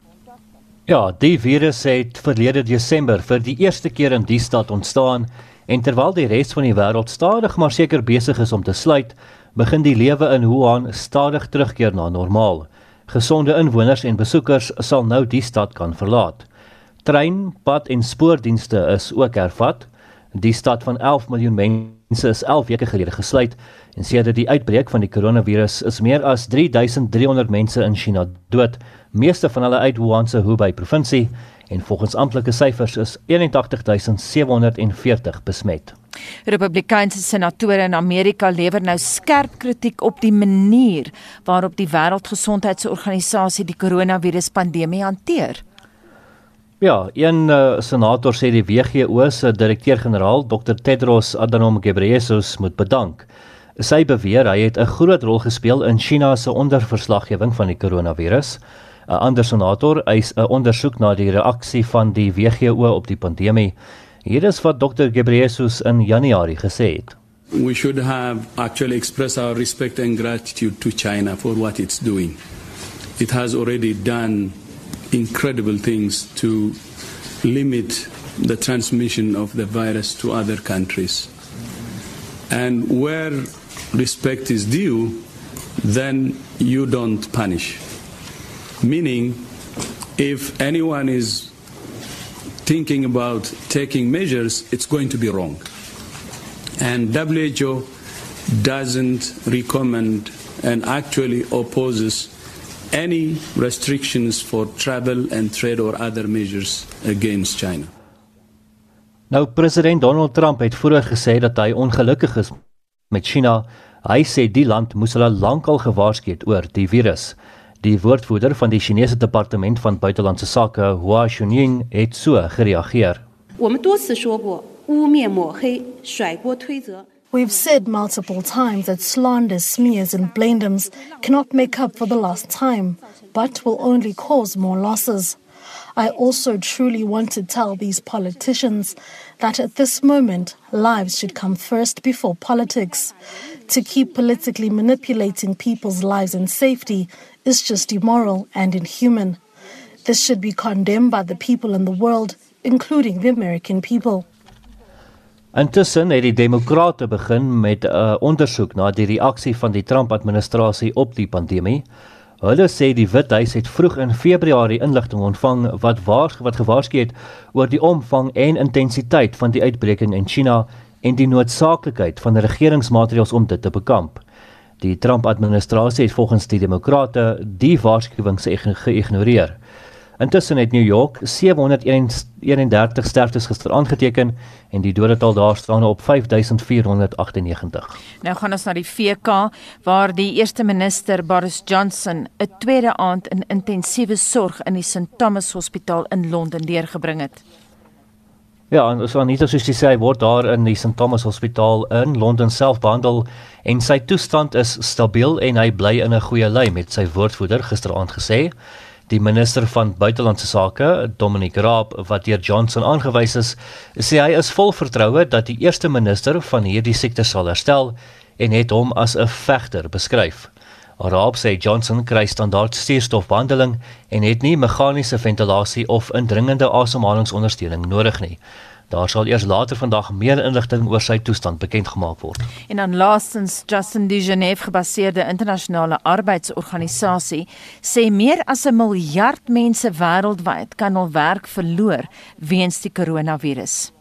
Ja, die virus het verlede Desember vir die eerste keer in die stad ontstaan en terwyl die res van die wêreld stadig maar seker besig is om te sluit, begin die lewe in Wuhan stadig terugkeer na normaal. Gesonde inwoners en besoekers sal nou die stad kan verlaat. Trein, pad en spoordienste is ook hervat. Die stad van 11 miljoen mense is 11 weke gelede gesluit en sedert die uitbreek van die koronavirus is meer as 3300 mense in China dood, meeste van hulle uit Wuhan se Hubei provinsie en volgens amptelike syfers is 81740 besmet. Republikeinse senatore in Amerika lewer nou skerp kritiek op die manier waarop die Wêreldgesondheidsorganisasie die koronaviruspandemie hanteer. Ja, een uh, senator sê die WHO se direkteur-generaal Dr Tedros Adhanom Ghebreyesus moet bedank. Sy beweer hy het 'n groot rol gespeel in China se onderverslaggewing van die koronavirus. 'n Ander senator eis 'n ondersoek na die reaksie van die WHO op die pandemie. Hier is wat Dr Ghebreyesus in Januarie gesê het. We should have actually expressed our respect and gratitude to China for what it's doing. It has already done incredible things to limit the transmission of the virus to other countries. And where respect is due, then you don't punish. Meaning, if anyone is thinking about taking measures, it's going to be wrong. And WHO doesn't recommend and actually opposes any restrictions for travel and trade or other measures against China. Nou president Donald Trump het vroeër gesê dat hy ongelukkig is met China. Hy sê die land moes hulle lankal gewaarsku het oor die virus. Die woordvoerder van die Chinese Departement van Buitelandse Sake, Hua Chunying, het so gereageer. We've said multiple times that slander, smears, and blamedoms cannot make up for the lost time, but will only cause more losses. I also truly want to tell these politicians that at this moment, lives should come first before politics. To keep politically manipulating people's lives and safety is just immoral and inhuman. This should be condemned by the people in the world, including the American people. Intussen het die demokrate begin met 'n uh, ondersoek na die reaksie van die Trump-administrasie op die pandemie. Hulle sê die Withuis het vroeg in Februarie inligting ontvang wat waar wat gewaarsku het oor die omvang en intensiteit van die uitbreking in China en die noodsaaklikheid van regeringsmaatreëls om dit te bekamp. Die Trump-administrasie het volgens die demokrate die waarskuwings geïgnoreer. Intussen het New York 731 sterftes gister aangeteken en die dodetal daar staan op 5498. Nou gaan ons na die VK waar die eerste minister Boris Johnson 'n tweede aand in intensiewe sorg in die St Thomas Hospitaal in Londen deurgebring het. Ja, en so Anita soos jy sê, word daar in die St Thomas Hospitaal in Londen self behandel en sy toestand is stabiel en hy bly in 'n goeie lei met sy woordvoerder gisteraand gesê. Die minister van buitelandse sake, Dominic Raab, wat deur Johnson aangewys is, sê hy is vol vertroue dat die eerste minister van hierdie siekte sal herstel en het hom as 'n vegter beskryf. Raab sê Johnson kry standaard suurstofbehandeling en het nie meganiese ventilasie of indringende asemhalingsondersteuning nodig nie. Daar sal eers later vandag meer inligting oor sy toestand bekend gemaak word. En dan laastens Justin de Genève gebaseerde internasionale arbeidsorganisasie sê meer as 'n miljard mense wêreldwyd kan hul werk verloor weens die koronavirus.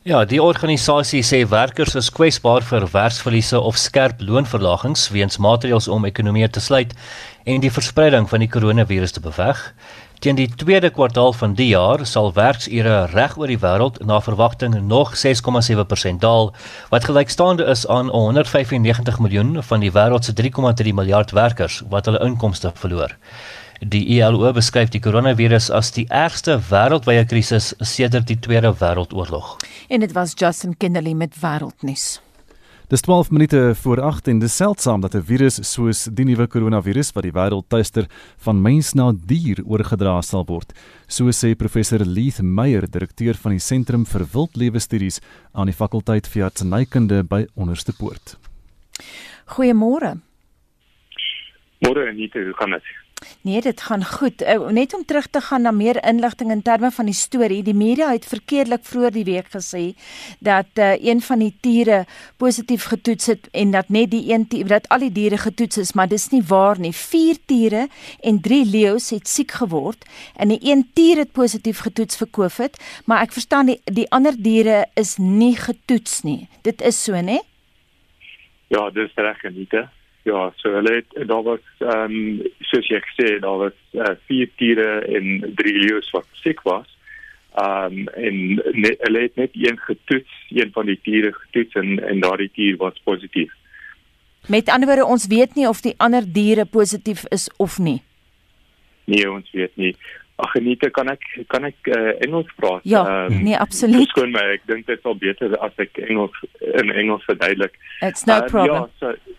Ja, die organisasie sê werkers is kwesbaar vir werksverliese of skerp loonverlagings weens maatreëls om ekonomie te sluit en die verspreiding van die koronavirus te beveg. Teen die tweede kwartaal van die jaar sal werksure reg oor die wêreld na verwagting nog 6,7% daal, wat gelykstaande is aan 195 miljoen van die wêreld se 3,3 miljard werkers wat hulle inkomste verloor. Die ILO beskryf die koronavirus as die ergste wêreldwye krisis sedert die Tweede Wêreldoorlog. En dit was Justin Kinderly met wêreldnuus. Dis 12 minute voor 8 en dis seldsaam dat 'n virus soos die nuwe koronavirus wat die wêreld tuister van mens na dier oorgedra sal word. So sê professor Leith Meyer, direkteur van die Sentrum vir Wildlewe Studies aan die fakulteit vir artsenykunde by Onderste Poort. Goeiemôre. Môre Anita, hoe gaan dit? Nee, dit gaan goed. Uh, net om terug te gaan na meer inligting in terme van die storie. Die media het verkeerdelik vroeër die week gesê dat uh, een van die tiere positief getoets het en dat net die een tier, dat al die diere getoets is, maar dis nie waar nie. 4 tiere en 3 leeu's het siek geword en die een tier het positief getoets vir COVID, maar ek verstaan die die ander diere is nie getoets nie. Dit is so, né? Ja, dis reg, Anita. Ja, so hulle het daar was ehm um, soos jy gesê daar was uh, vier tiere en drie leeu's wat siek was. Ehm um, en net, hulle het net een getoets, een van die tiere getoets en en daardie tier was positief. Met ander woorde, ons weet nie of die ander diere positief is of nie. Nee, ons weet nie. Ag Anita, kan ek kan ek uh, Engels praat? Ja, um, nee, absoluut. Skoon my, ek dink dit sal beter as ek Engels in Engels verduidelik. It's no uh, problem. Ja, so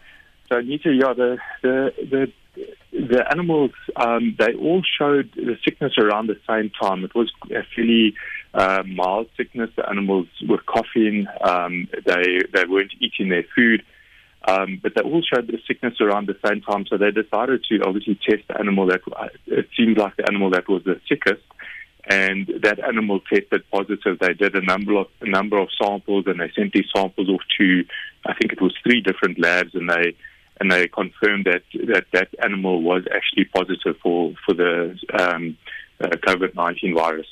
so Anita, yeah, the the the the animals um, they all showed the sickness around the same time. It was a fairly uh, mild sickness. The animals were coughing. Um, they they weren't eating their food. Um, but they all showed the sickness around the same time, so they decided to obviously test the animal that uh, it seemed like the animal that was the sickest, and that animal tested positive. They did a number of a number of samples, and they sent these samples off to, I think it was three different labs, and they and they confirmed that that that animal was actually positive for for the um, uh, COVID-19 virus.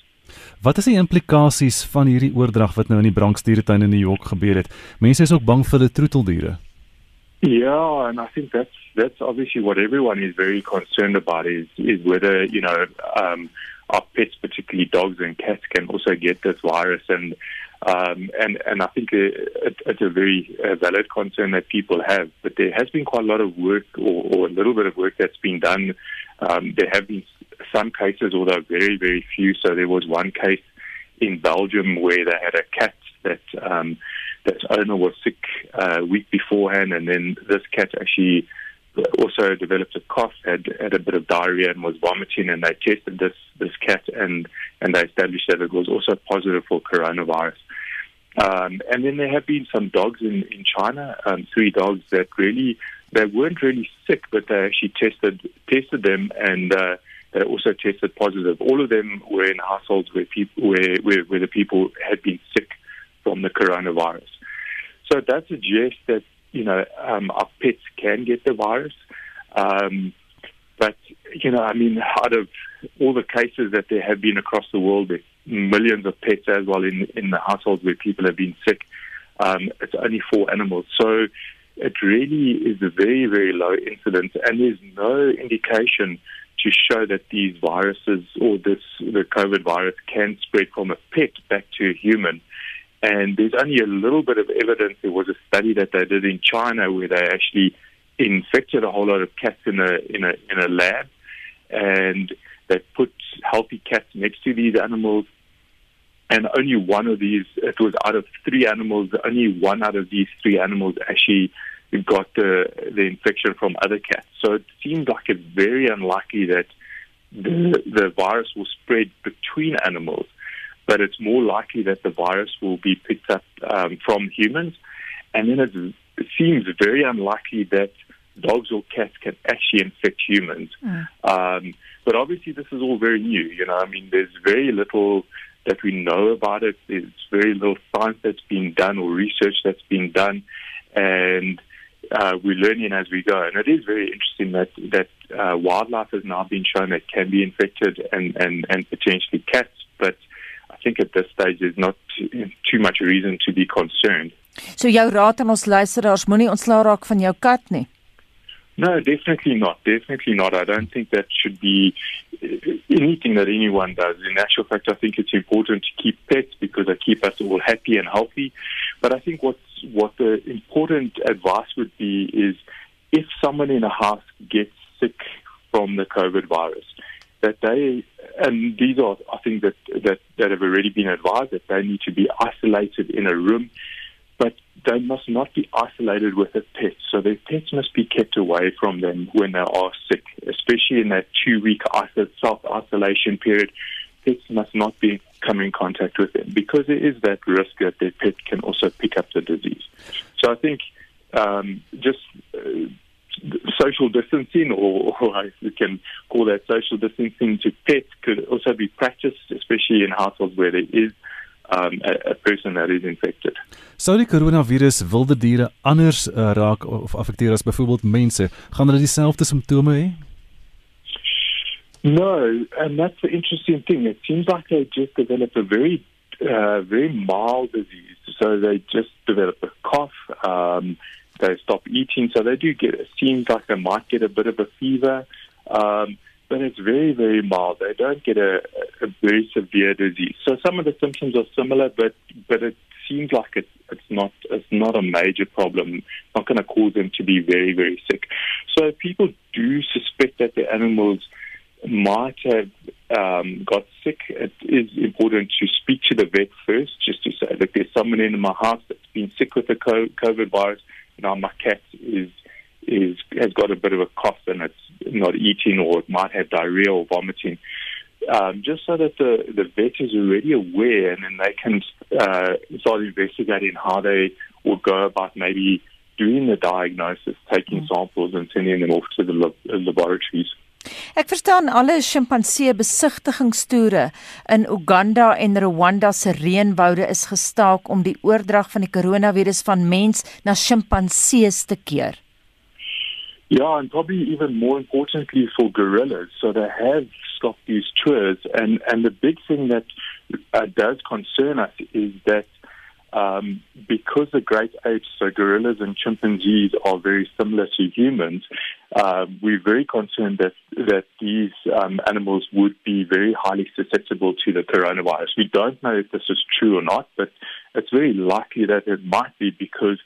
Wat is die implikasies van hierdie oordrag wat nou in die Branksdieretuin in New York gebeur het? Mense is ook bang vir die troeteldiere. Yeah, and I think that's that's obviously what everyone is very concerned about is is whether you know um, our pets, particularly dogs and cats, can also get this virus and Um, and, and I think it, it's a very uh, valid concern that people have. But there has been quite a lot of work or, or a little bit of work that's been done. Um, there have been some cases, although very, very few. So there was one case in Belgium where they had a cat that um, that owner was sick uh, a week beforehand, and then this cat actually also developed a cough, had had a bit of diarrhea, and was vomiting. And they tested this this cat, and and they established that it was also positive for coronavirus. Um, and then there have been some dogs in, in China, um, three dogs that really they weren't really sick, but they actually tested tested them, and uh, they also tested positive. All of them were in households where people where, where where the people had been sick from the coronavirus. So that suggests that you know um, our pets can get the virus. Um, but you know, I mean, out of all the cases that there have been across the world, millions of pets as well in in the households where people have been sick. Um, it's only four animals, so it really is a very very low incidence, and there's no indication to show that these viruses or this the COVID virus can spread from a pet back to a human. And there's only a little bit of evidence. There was a study that they did in China where they actually infected a whole lot of cats in a in a in a lab, and they put healthy cats next to these animals. And only one of these, it was out of three animals, only one out of these three animals actually got the the infection from other cats. So it seems like it's very unlikely that the the virus will spread between animals, but it's more likely that the virus will be picked up um, from humans, and then it, it seems very unlikely that dogs or cats can actually infect humans. Mm. Um, but obviously, this is all very new. You know, I mean, there's very little that we know about it. There's very little science that's been done or research that's been done, and uh, we're learning as we go. And it is very interesting that that uh, wildlife has now been shown that can be infected and, and, and potentially cats. But I think at this stage there's not too, too much reason to be concerned. So jou raad aan ons luisteraars moenie ontslaa raak van jou kat nie. No, definitely not. Definitely not. I don't think that should be uh, anything that anyone does. In actual fact, I think it's important to keep pets because they keep us all happy and healthy. But I think what's, what the important advice would be is if someone in a house gets sick from the COVID virus, that they, and these are, I think that, that, that have already been advised that they need to be isolated in a room but they must not be isolated with a pet. So their pets must be kept away from them when they are sick, especially in that two week self isolation period. Pets must not be come in contact with them because there is that risk that their pet can also pick up the disease. So I think um, just uh, social distancing, or, or you can call that social distancing to pets, could also be practiced, especially in households where there is um, a, a person that is infected. Sou die koronavirus wilde diere anders uh, raak of affekteer as byvoorbeeld mense? Gaan hulle dieselfde simptome hê? No, and that's the interesting thing. It seems like they just develop a very, uh, very mild disease. So they just develop a cough. Um, they stop eating. So they do get. It seems like they might get a bit of a fever. Um, but it's very, very mild. They don't get a, a very severe disease. So some of the symptoms are similar, but but it seems like it's it's not it's not a major problem. Not going to cause them to be very, very sick. So people do suspect that the animals might have um, got sick. It is important to speak to the vet first, just to say, look, there's someone in my house that's been sick with the COVID virus. Now my cat is is has got a bit of a cough and it's not eating or it might have diarrhea or vomiting. Um, just so that the, the vet is already aware and then they can uh, start investigating how they will go about maybe doing the diagnosis, taking mm. samples and sending them off to the lab laboratories. Ek verstaan alle sjimpansee besigtigingstoere in Uganda en Rwanda se reënwoude is gestaak om die oordrag van die koronavirus van mens na sjimpansees te keer. Yeah, and probably even more importantly for gorillas. So they have stopped these tours, and and the big thing that uh, does concern us is that um, because the great apes, so gorillas and chimpanzees, are very similar to humans, uh, we're very concerned that that these um, animals would be very highly susceptible to the coronavirus. We don't know if this is true or not, but it's very likely that it might be because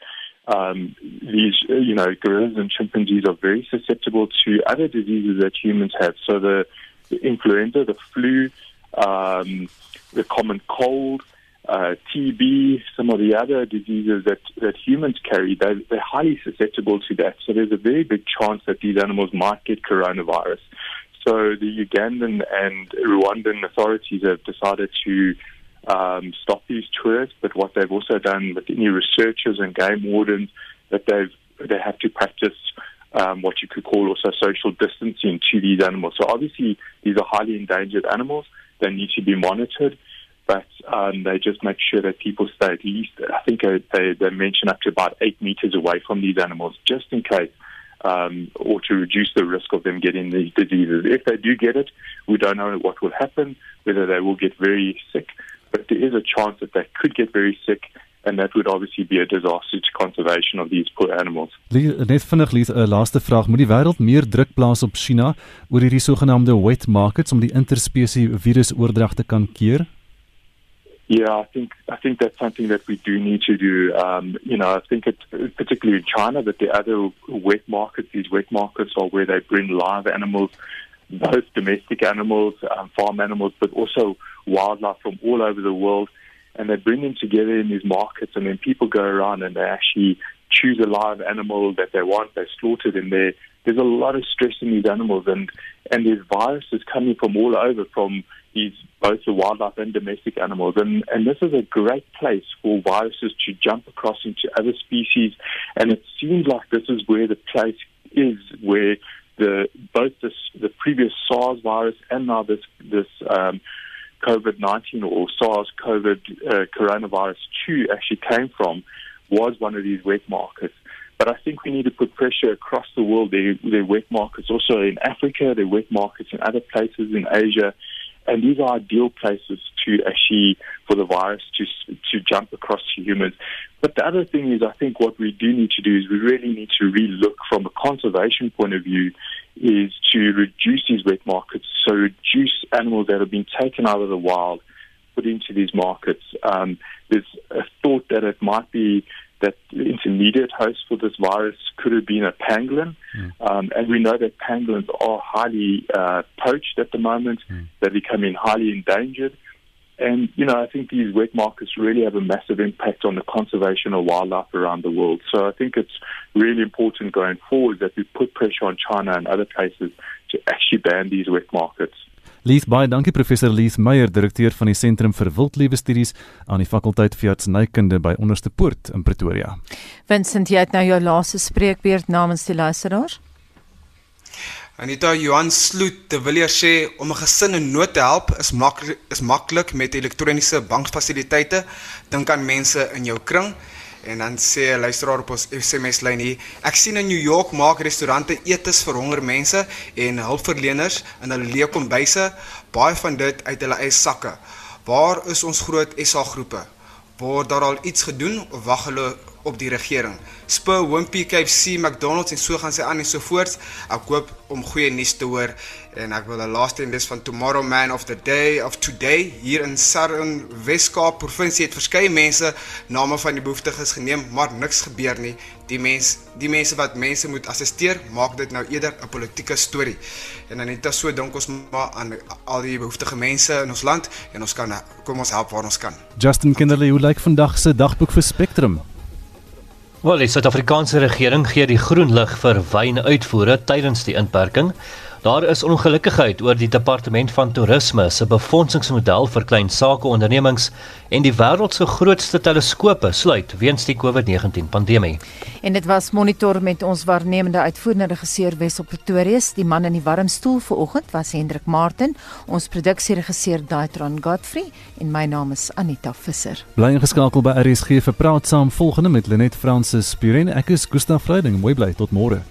um, these, uh, you know, gorillas and chimpanzees are very susceptible to other diseases that humans have. So the, the influenza, the flu, um, the common cold, uh, TB, some of the other diseases that, that humans carry, they're, they're highly susceptible to that. So there's a very big chance that these animals might get coronavirus. So the Ugandan and Rwandan authorities have decided to um, stop these tours. But what they've also done with any researchers and game wardens, that they've they have to practice um, what you could call also social distancing to these animals. So obviously these are highly endangered animals. They need to be monitored, but um, they just make sure that people stay at least. I think uh, they they mention up to about eight meters away from these animals, just in case. Um, or to reduce the risk of them getting these diseases. If they do get it, we don't know what will happen, whether they will get very sick, but there is a chance that they could get very sick and that would obviously be a disaster to conservation of these poor animals. Net vinnig 'n uh, laaste vraag, moet die wêreld meer druk plaas op China oor hierdie sogenaamde wet markets om die interspesie virusoordrag te kan keer? Yeah, I think I think that's something that we do need to do. Um, you know, I think it particularly in China, but the other wet markets, these wet markets are where they bring live animals, both domestic animals, um, farm animals, but also wildlife from all over the world, and they bring them together in these markets, and then people go around and they actually choose a live animal that they want, they slaughter them there. There's a lot of stress in these animals, and and there's viruses coming from all over from these both the wildlife and domestic animals. And, and this is a great place for viruses to jump across into other species. And it seems like this is where the place is where the both this, the previous SARS virus and now this this um, COVID nineteen or SARS COVID uh, coronavirus two actually came from was one of these wet markets. But I think we need to put pressure across the world. There, there are wet markets also in Africa. There are wet markets in other places in Asia and these are ideal places to actually for the virus to to jump across to humans. But the other thing is, I think what we do need to do is we really need to relook from a conservation point of view, is to reduce these wet markets, so reduce animals that have been taken out of the wild, put into these markets. Um, there's a thought that it might be that intermediate host for this virus could have been a pangolin. Mm. Um, and we know that pangolins are highly uh, poached at the moment. Mm. They're becoming highly endangered. And, you know, I think these wet markets really have a massive impact on the conservation of wildlife around the world. So I think it's really important going forward that we put pressure on China and other places to actually ban these wet markets. Leith baie dankie professor Leith Meyer, direkteur van die Sentrum vir Wildlewe Studies aan die fakulteit veeartsenykunde by Onderste Poort in Pretoria. Vincent, jy het nou jou laaste spreekbeurt namens die luisteraars. Anita Johan Sloot te Villiers sê om 'n gesin in nood te help is maklik is maklik met elektroniese bankfasiliteite. Dink aan mense in jou kring. En dan sê 'n luisteraar op ons SMS lyn hier, ek sien in New York maak restaurante etes vir honger mense en hulpverleners in hulle leë kombuise, baie van dit uit hulle eie sakke. Waar is ons groot SA groepe? Word daar al iets gedoen of wag hulle op die regering? Spur, Wimpy, KFC, McDonald's en so gaan sy aan en so voort. Ek hoop om goeie nuus te hoor en ek wil 'n laaste en dis van Tomorrow Man of the Day of Today hier in Southern Weskaap provinsie het verskeie mense name van die behoeftiges geneem, maar niks gebeur nie. Die mense, die mense wat mense moet assisteer, maak dit nou eerder 'n politieke storie. En dan net so dink ons maar aan al die behoeftige mense in ons land en ons kan kom ons help waar ons kan. Justin Kinderley, hoe lyk vandag se dagboek vir Spectrum? Wel, die Suid-Afrikaanse regering gee die groen lig vir wynuitvoere tydens die inperking. Daar is ongelukkigheid oor die departement van toerisme se befondsingsmodel vir klein sake ondernemings en die wêreld se grootste teleskope sluit weens die COVID-19 pandemie. En dit was monitor met ons waarnemende uitvoerende regisseur Wessel Pretorius, die man in die warm stoel vanoggend was Hendrik Martin, ons produksieregisseur Daitron Godfrey en my naam is Anita Visser. Bly ingeskakel by RSG vir praat saam volgende met Lenet Fransis Puren. Ek is Gustaf Vreiding. Mooi bly tot môre.